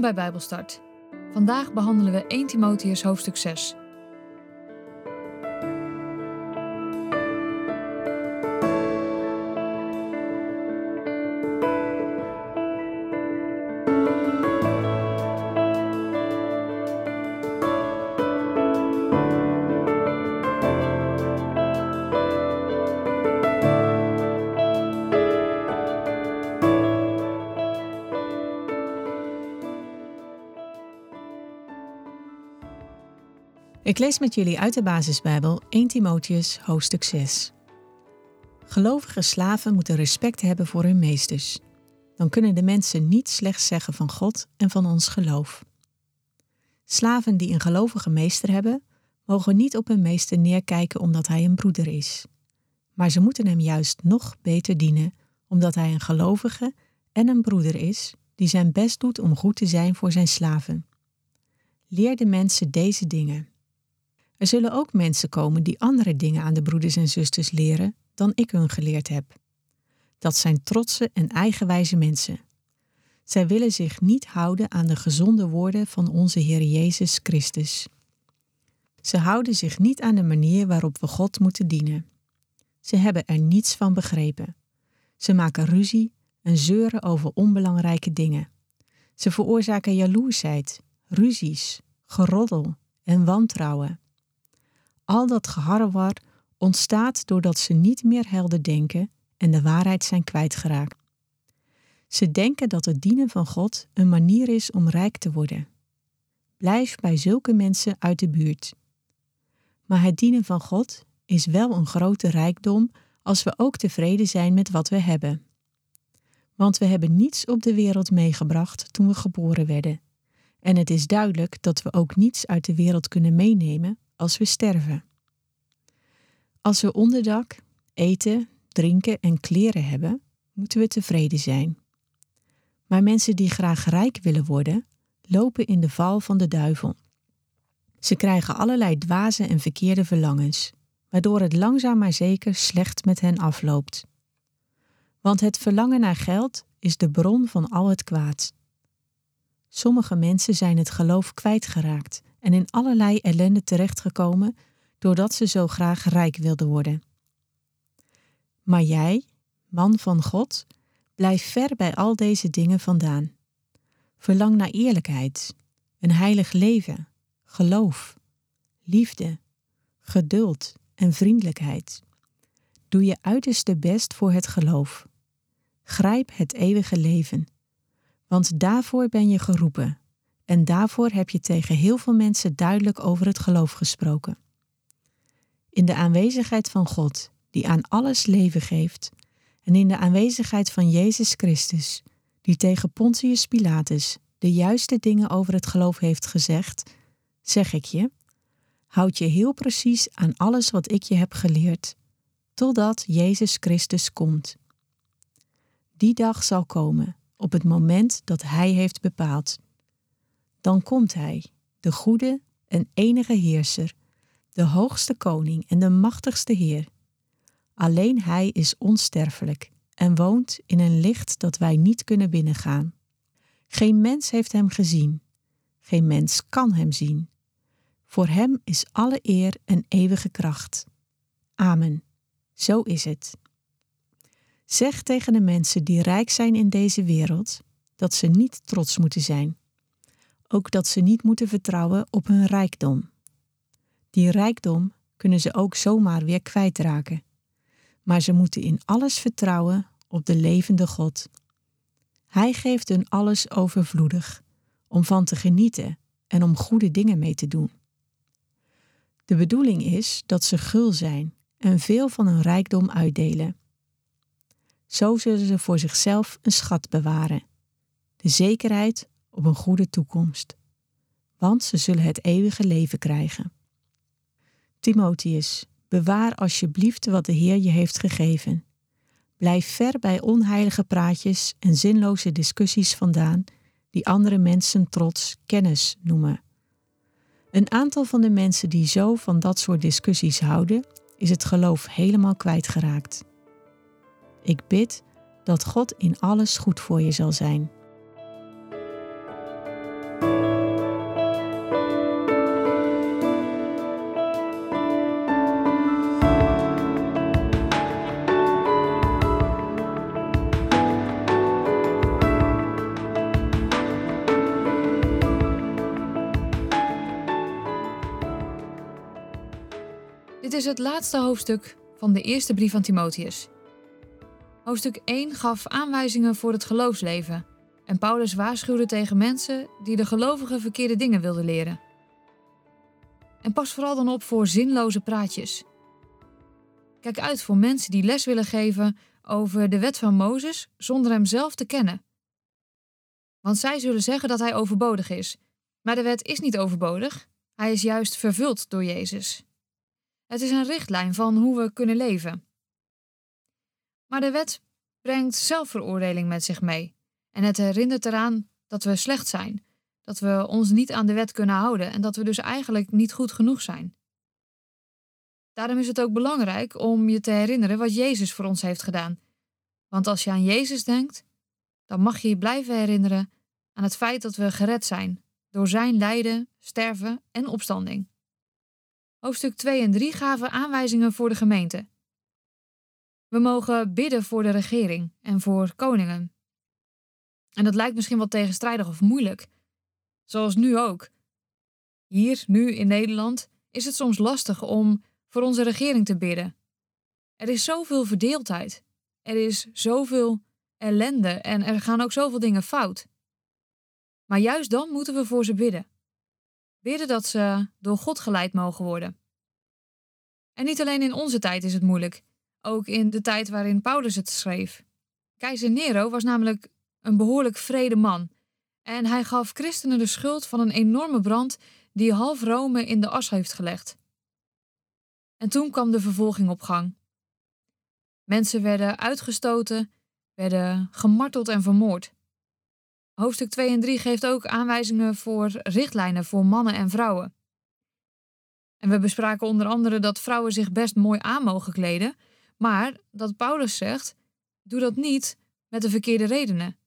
Bij Bijbelstart. Vandaag behandelen we 1 Timotheus hoofdstuk 6. Ik lees met jullie uit de basisbijbel 1 Timotheus hoofdstuk 6. Gelovige slaven moeten respect hebben voor hun meesters. Dan kunnen de mensen niet slechts zeggen van God en van ons geloof. Slaven die een gelovige meester hebben, mogen niet op hun meester neerkijken omdat hij een broeder is. Maar ze moeten hem juist nog beter dienen, omdat hij een gelovige en een broeder is die zijn best doet om goed te zijn voor zijn slaven. Leer de mensen deze dingen. Er zullen ook mensen komen die andere dingen aan de broeders en zusters leren dan ik hun geleerd heb. Dat zijn trotse en eigenwijze mensen. Zij willen zich niet houden aan de gezonde woorden van onze Heer Jezus Christus. Ze houden zich niet aan de manier waarop we God moeten dienen. Ze hebben er niets van begrepen. Ze maken ruzie en zeuren over onbelangrijke dingen. Ze veroorzaken jaloersheid, ruzies, geroddel en wantrouwen. Al dat geharrewar ontstaat doordat ze niet meer helder denken en de waarheid zijn kwijtgeraakt. Ze denken dat het dienen van God een manier is om rijk te worden. Blijf bij zulke mensen uit de buurt. Maar het dienen van God is wel een grote rijkdom als we ook tevreden zijn met wat we hebben. Want we hebben niets op de wereld meegebracht toen we geboren werden. En het is duidelijk dat we ook niets uit de wereld kunnen meenemen als we sterven. Als we onderdak, eten, drinken en kleren hebben, moeten we tevreden zijn. Maar mensen die graag rijk willen worden, lopen in de val van de duivel. Ze krijgen allerlei dwaze en verkeerde verlangens, waardoor het langzaam maar zeker slecht met hen afloopt. Want het verlangen naar geld is de bron van al het kwaad. Sommige mensen zijn het geloof kwijtgeraakt en in allerlei ellende terechtgekomen doordat ze zo graag rijk wilden worden. Maar jij, man van God, blijf ver bij al deze dingen vandaan. Verlang naar eerlijkheid, een heilig leven, geloof, liefde, geduld en vriendelijkheid. Doe je uiterste best voor het geloof. Grijp het eeuwige leven, want daarvoor ben je geroepen en daarvoor heb je tegen heel veel mensen duidelijk over het geloof gesproken. In de aanwezigheid van God, die aan alles leven geeft, en in de aanwezigheid van Jezus Christus, die tegen Pontius Pilatus de juiste dingen over het geloof heeft gezegd, zeg ik je, houd je heel precies aan alles wat ik je heb geleerd, totdat Jezus Christus komt. Die dag zal komen, op het moment dat Hij heeft bepaald. Dan komt Hij, de goede en enige Heerser, de hoogste koning en de machtigste Heer. Alleen Hij is onsterfelijk en woont in een licht dat wij niet kunnen binnengaan. Geen mens heeft Hem gezien, geen mens kan Hem zien. Voor Hem is alle eer en eeuwige kracht. Amen. Zo is het. Zeg tegen de mensen die rijk zijn in deze wereld dat ze niet trots moeten zijn. Ook dat ze niet moeten vertrouwen op hun rijkdom. Die rijkdom kunnen ze ook zomaar weer kwijtraken. Maar ze moeten in alles vertrouwen op de levende God. Hij geeft hun alles overvloedig, om van te genieten en om goede dingen mee te doen. De bedoeling is dat ze gul zijn en veel van hun rijkdom uitdelen. Zo zullen ze voor zichzelf een schat bewaren, de zekerheid op een goede toekomst, want ze zullen het eeuwige leven krijgen. Timotheus, bewaar alsjeblieft wat de Heer je heeft gegeven. Blijf ver bij onheilige praatjes en zinloze discussies vandaan die andere mensen trots kennis noemen. Een aantal van de mensen die zo van dat soort discussies houden, is het geloof helemaal kwijtgeraakt. Ik bid dat God in alles goed voor je zal zijn. Is het laatste hoofdstuk van de eerste brief van Timotheus. Hoofdstuk 1 gaf aanwijzingen voor het geloofsleven en Paulus waarschuwde tegen mensen die de gelovigen verkeerde dingen wilden leren. En pas vooral dan op voor zinloze praatjes. Kijk uit voor mensen die les willen geven over de wet van Mozes zonder hem zelf te kennen. Want zij zullen zeggen dat hij overbodig is. Maar de wet is niet overbodig, hij is juist vervuld door Jezus. Het is een richtlijn van hoe we kunnen leven. Maar de wet brengt zelfveroordeling met zich mee en het herinnert eraan dat we slecht zijn, dat we ons niet aan de wet kunnen houden en dat we dus eigenlijk niet goed genoeg zijn. Daarom is het ook belangrijk om je te herinneren wat Jezus voor ons heeft gedaan. Want als je aan Jezus denkt, dan mag je je blijven herinneren aan het feit dat we gered zijn door zijn lijden, sterven en opstanding. Hoofdstuk 2 en 3 gaven aanwijzingen voor de gemeente. We mogen bidden voor de regering en voor koningen. En dat lijkt misschien wat tegenstrijdig of moeilijk, zoals nu ook. Hier, nu in Nederland, is het soms lastig om voor onze regering te bidden. Er is zoveel verdeeldheid. Er is zoveel ellende en er gaan ook zoveel dingen fout. Maar juist dan moeten we voor ze bidden. Bidden dat ze door God geleid mogen worden. En niet alleen in onze tijd is het moeilijk, ook in de tijd waarin Paulus het schreef. Keizer Nero was namelijk een behoorlijk vrede man en hij gaf christenen de schuld van een enorme brand die half Rome in de as heeft gelegd. En toen kwam de vervolging op gang. Mensen werden uitgestoten, werden gemarteld en vermoord. Hoofdstuk 2 en 3 geeft ook aanwijzingen voor richtlijnen voor mannen en vrouwen. En we bespraken onder andere dat vrouwen zich best mooi aan mogen kleden, maar dat Paulus zegt: doe dat niet met de verkeerde redenen.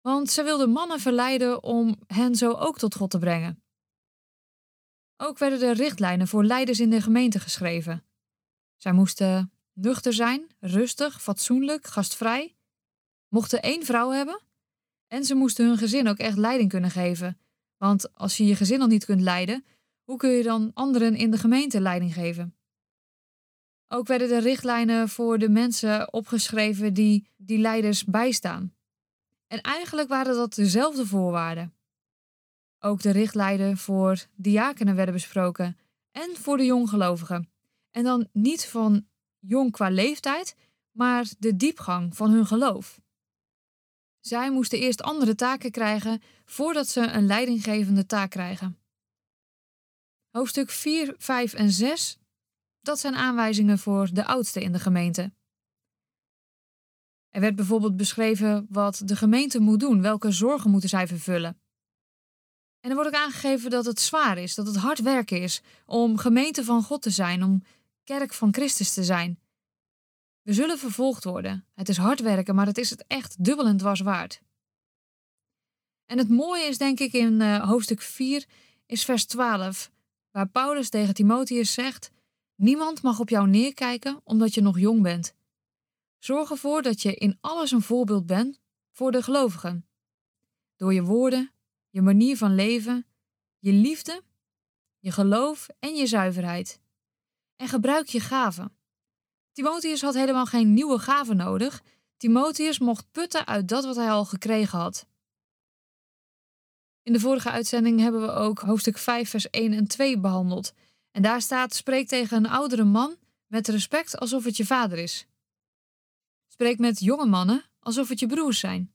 Want ze wilden mannen verleiden om hen zo ook tot God te brengen. Ook werden er richtlijnen voor leiders in de gemeente geschreven. Zij moesten nuchter zijn, rustig, fatsoenlijk, gastvrij, mochten één vrouw hebben en ze moesten hun gezin ook echt leiding kunnen geven. Want als je je gezin al niet kunt leiden, hoe kun je dan anderen in de gemeente leiding geven? Ook werden er richtlijnen voor de mensen opgeschreven die die leiders bijstaan. En eigenlijk waren dat dezelfde voorwaarden. Ook de richtlijnen voor diakenen werden besproken en voor de jonggelovigen. En dan niet van jong qua leeftijd, maar de diepgang van hun geloof. Zij moesten eerst andere taken krijgen voordat ze een leidinggevende taak krijgen. Hoofdstuk 4, 5 en 6, dat zijn aanwijzingen voor de oudste in de gemeente. Er werd bijvoorbeeld beschreven wat de gemeente moet doen, welke zorgen moeten zij vervullen. En er wordt ook aangegeven dat het zwaar is, dat het hard werken is om gemeente van God te zijn, om kerk van Christus te zijn. We zullen vervolgd worden. Het is hard werken, maar het is het echt dubbel en dwars waard. En het mooie is, denk ik, in uh, hoofdstuk 4 is vers 12, waar Paulus tegen Timotheus zegt: Niemand mag op jou neerkijken omdat je nog jong bent. Zorg ervoor dat je in alles een voorbeeld bent voor de gelovigen. Door je woorden, je manier van leven, je liefde, je geloof en je zuiverheid. En gebruik je gaven. Timotheus had helemaal geen nieuwe gaven nodig. Timotheus mocht putten uit dat wat hij al gekregen had. In de vorige uitzending hebben we ook hoofdstuk 5, vers 1 en 2 behandeld. En daar staat: spreek tegen een oudere man met respect alsof het je vader is. Spreek met jonge mannen alsof het je broers zijn.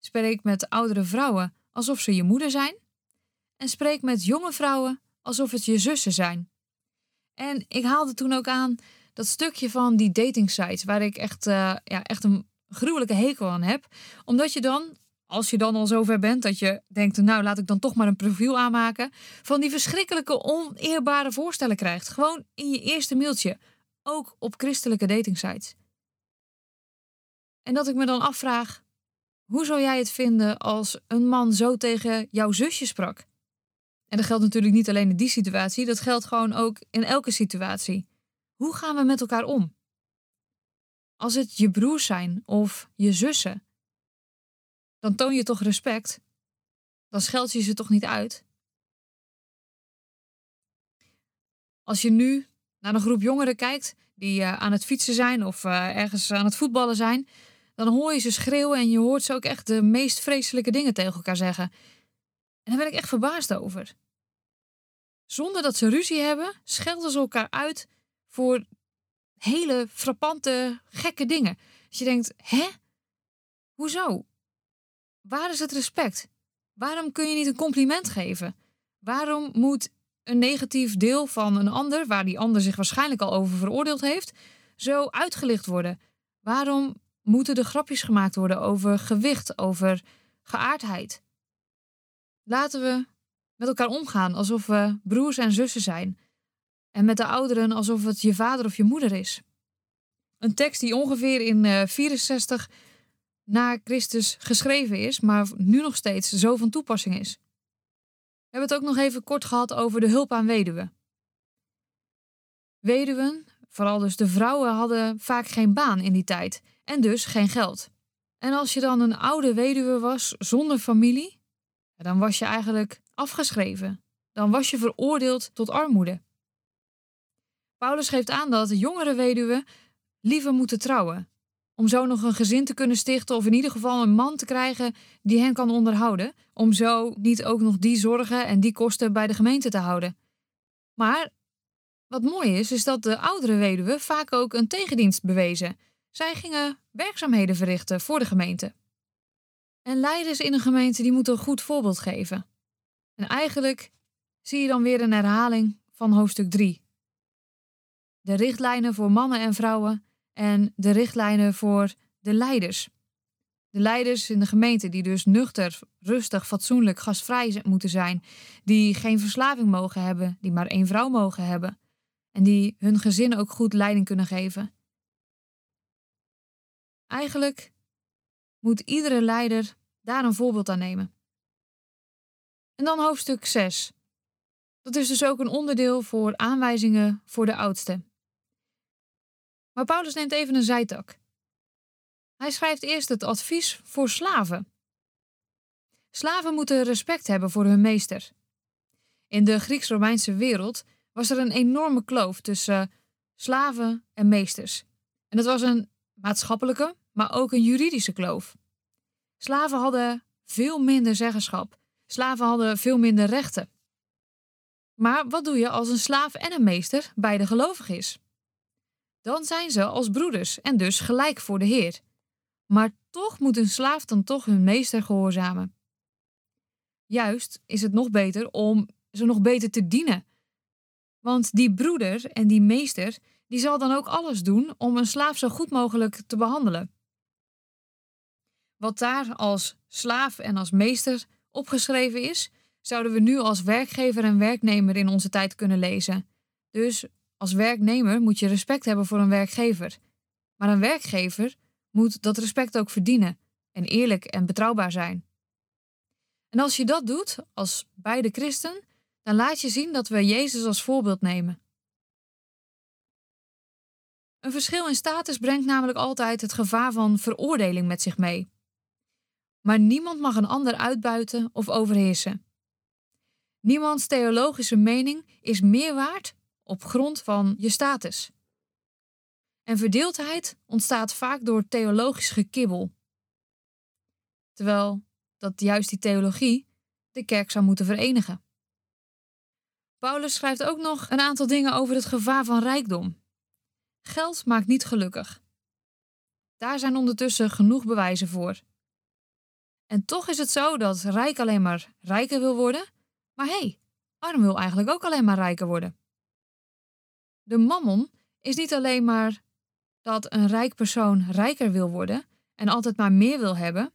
Spreek met oudere vrouwen alsof ze je moeder zijn. En spreek met jonge vrouwen alsof het je zussen zijn. En ik haalde toen ook aan dat stukje van die dating sites, waar ik echt, uh, ja, echt een gruwelijke hekel aan heb. Omdat je dan, als je dan al zover bent dat je denkt, nou laat ik dan toch maar een profiel aanmaken, van die verschrikkelijke oneerbare voorstellen krijgt. Gewoon in je eerste mailtje. Ook op christelijke dating sites. En dat ik me dan afvraag, hoe zou jij het vinden als een man zo tegen jouw zusje sprak? En dat geldt natuurlijk niet alleen in die situatie, dat geldt gewoon ook in elke situatie. Hoe gaan we met elkaar om? Als het je broers zijn of je zussen, dan toon je toch respect? Dan scheld je ze toch niet uit? Als je nu naar een groep jongeren kijkt die uh, aan het fietsen zijn of uh, ergens aan het voetballen zijn, dan hoor je ze schreeuwen en je hoort ze ook echt de meest vreselijke dingen tegen elkaar zeggen. En daar ben ik echt verbaasd over. Zonder dat ze ruzie hebben, schelden ze elkaar uit voor hele frappante, gekke dingen. Dus je denkt, hè? Hoezo? Waar is het respect? Waarom kun je niet een compliment geven? Waarom moet een negatief deel van een ander, waar die ander zich waarschijnlijk al over veroordeeld heeft, zo uitgelicht worden? Waarom moeten er grapjes gemaakt worden over gewicht, over geaardheid? Laten we met elkaar omgaan alsof we broers en zussen zijn. En met de ouderen alsof het je vader of je moeder is. Een tekst die ongeveer in 64 eh, na Christus geschreven is, maar nu nog steeds zo van toepassing is. We hebben het ook nog even kort gehad over de hulp aan weduwen. Weduwen, vooral dus de vrouwen, hadden vaak geen baan in die tijd en dus geen geld. En als je dan een oude weduwe was zonder familie, dan was je eigenlijk afgeschreven. Dan was je veroordeeld tot armoede. Paulus geeft aan dat jongere weduwen liever moeten trouwen. Om zo nog een gezin te kunnen stichten of in ieder geval een man te krijgen die hen kan onderhouden. Om zo niet ook nog die zorgen en die kosten bij de gemeente te houden. Maar wat mooi is, is dat de oudere weduwen vaak ook een tegendienst bewezen. Zij gingen werkzaamheden verrichten voor de gemeente. En leiders in een gemeente die moeten een goed voorbeeld geven. En eigenlijk zie je dan weer een herhaling van hoofdstuk 3. De richtlijnen voor mannen en vrouwen en de richtlijnen voor de leiders. De leiders in de gemeente die dus nuchter, rustig, fatsoenlijk, gastvrij moeten zijn, die geen verslaving mogen hebben, die maar één vrouw mogen hebben en die hun gezin ook goed leiding kunnen geven. Eigenlijk moet iedere leider daar een voorbeeld aan nemen. En dan hoofdstuk 6. Dat is dus ook een onderdeel voor aanwijzingen voor de oudste. Maar Paulus neemt even een zijtak. Hij schrijft eerst het advies voor slaven. Slaven moeten respect hebben voor hun meester. In de Grieks-Romeinse wereld was er een enorme kloof tussen slaven en meesters. En dat was een maatschappelijke, maar ook een juridische kloof. Slaven hadden veel minder zeggenschap. Slaven hadden veel minder rechten. Maar wat doe je als een slaaf en een meester beide gelovig is? Dan zijn ze als broeders en dus gelijk voor de Heer. Maar toch moet een slaaf dan toch hun meester gehoorzamen. Juist is het nog beter om ze nog beter te dienen. Want die broeder en die meester, die zal dan ook alles doen om een slaaf zo goed mogelijk te behandelen. Wat daar als slaaf en als meester opgeschreven is, zouden we nu als werkgever en werknemer in onze tijd kunnen lezen. Dus als werknemer moet je respect hebben voor een werkgever. Maar een werkgever moet dat respect ook verdienen en eerlijk en betrouwbaar zijn. En als je dat doet, als beide christen, dan laat je zien dat we Jezus als voorbeeld nemen. Een verschil in status brengt namelijk altijd het gevaar van veroordeling met zich mee. Maar niemand mag een ander uitbuiten of overheersen. Niemands theologische mening is meer waard op grond van je status. En verdeeldheid ontstaat vaak door theologisch gekibbel. Terwijl dat juist die theologie de kerk zou moeten verenigen. Paulus schrijft ook nog een aantal dingen over het gevaar van rijkdom. Geld maakt niet gelukkig. Daar zijn ondertussen genoeg bewijzen voor. En toch is het zo dat rijk alleen maar rijker wil worden, maar hé, hey, arm wil eigenlijk ook alleen maar rijker worden. De mammon is niet alleen maar dat een rijk persoon rijker wil worden en altijd maar meer wil hebben.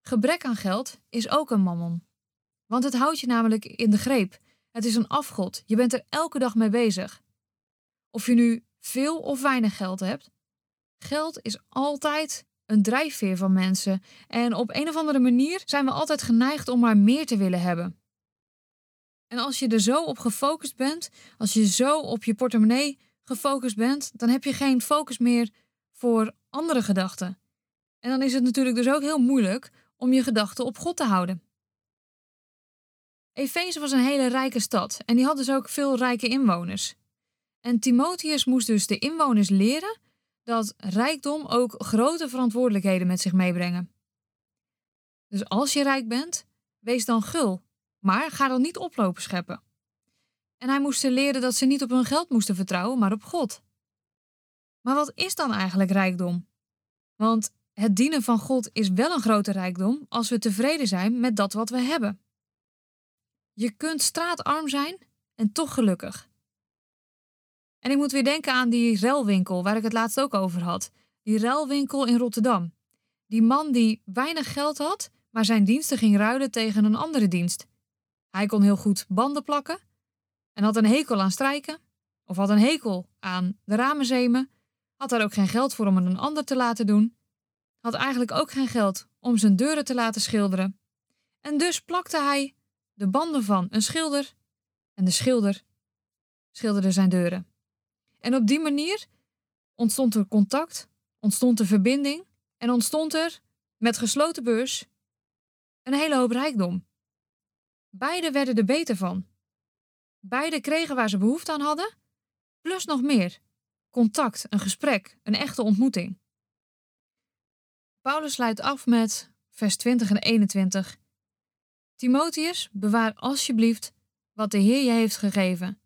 Gebrek aan geld is ook een mammon. Want het houdt je namelijk in de greep. Het is een afgod. Je bent er elke dag mee bezig. Of je nu veel of weinig geld hebt. Geld is altijd een drijfveer van mensen. En op een of andere manier zijn we altijd geneigd om maar meer te willen hebben. En als je er zo op gefocust bent, als je zo op je portemonnee gefocust bent, dan heb je geen focus meer voor andere gedachten. En dan is het natuurlijk dus ook heel moeilijk om je gedachten op God te houden. Efeze was een hele rijke stad en die had dus ook veel rijke inwoners. En Timotheus moest dus de inwoners leren dat rijkdom ook grote verantwoordelijkheden met zich meebrengen. Dus als je rijk bent, wees dan gul, maar ga dan niet oplopen scheppen. En hij moest ze leren dat ze niet op hun geld moesten vertrouwen, maar op God. Maar wat is dan eigenlijk rijkdom? Want het dienen van God is wel een grote rijkdom als we tevreden zijn met dat wat we hebben. Je kunt straatarm zijn en toch gelukkig. En ik moet weer denken aan die ruilwinkel waar ik het laatst ook over had. Die ruilwinkel in Rotterdam. Die man die weinig geld had, maar zijn diensten ging ruilen tegen een andere dienst. Hij kon heel goed banden plakken en had een hekel aan strijken, of had een hekel aan de ramenzemen, had daar ook geen geld voor om het een ander te laten doen, had eigenlijk ook geen geld om zijn deuren te laten schilderen. En dus plakte hij de banden van een schilder en de schilder schilderde zijn deuren. En op die manier ontstond er contact, ontstond er verbinding en ontstond er met gesloten beurs een hele hoop rijkdom. Beide werden er beter van. Beide kregen waar ze behoefte aan hadden, plus nog meer. Contact, een gesprek, een echte ontmoeting. Paulus sluit af met vers 20 en 21. Timotheus, bewaar alsjeblieft wat de Heer je heeft gegeven.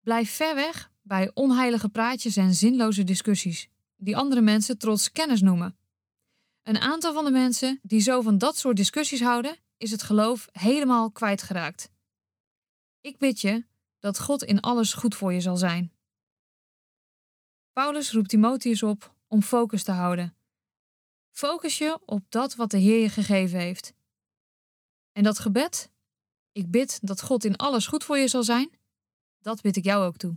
Blijf ver weg bij onheilige praatjes en zinloze discussies, die andere mensen trots kennis noemen. Een aantal van de mensen die zo van dat soort discussies houden, is het geloof helemaal kwijtgeraakt. Ik bid je dat God in alles goed voor je zal zijn. Paulus roept Timotheus op om focus te houden. Focus je op dat wat de Heer je gegeven heeft. En dat gebed, ik bid dat God in alles goed voor je zal zijn, dat bid ik jou ook toe.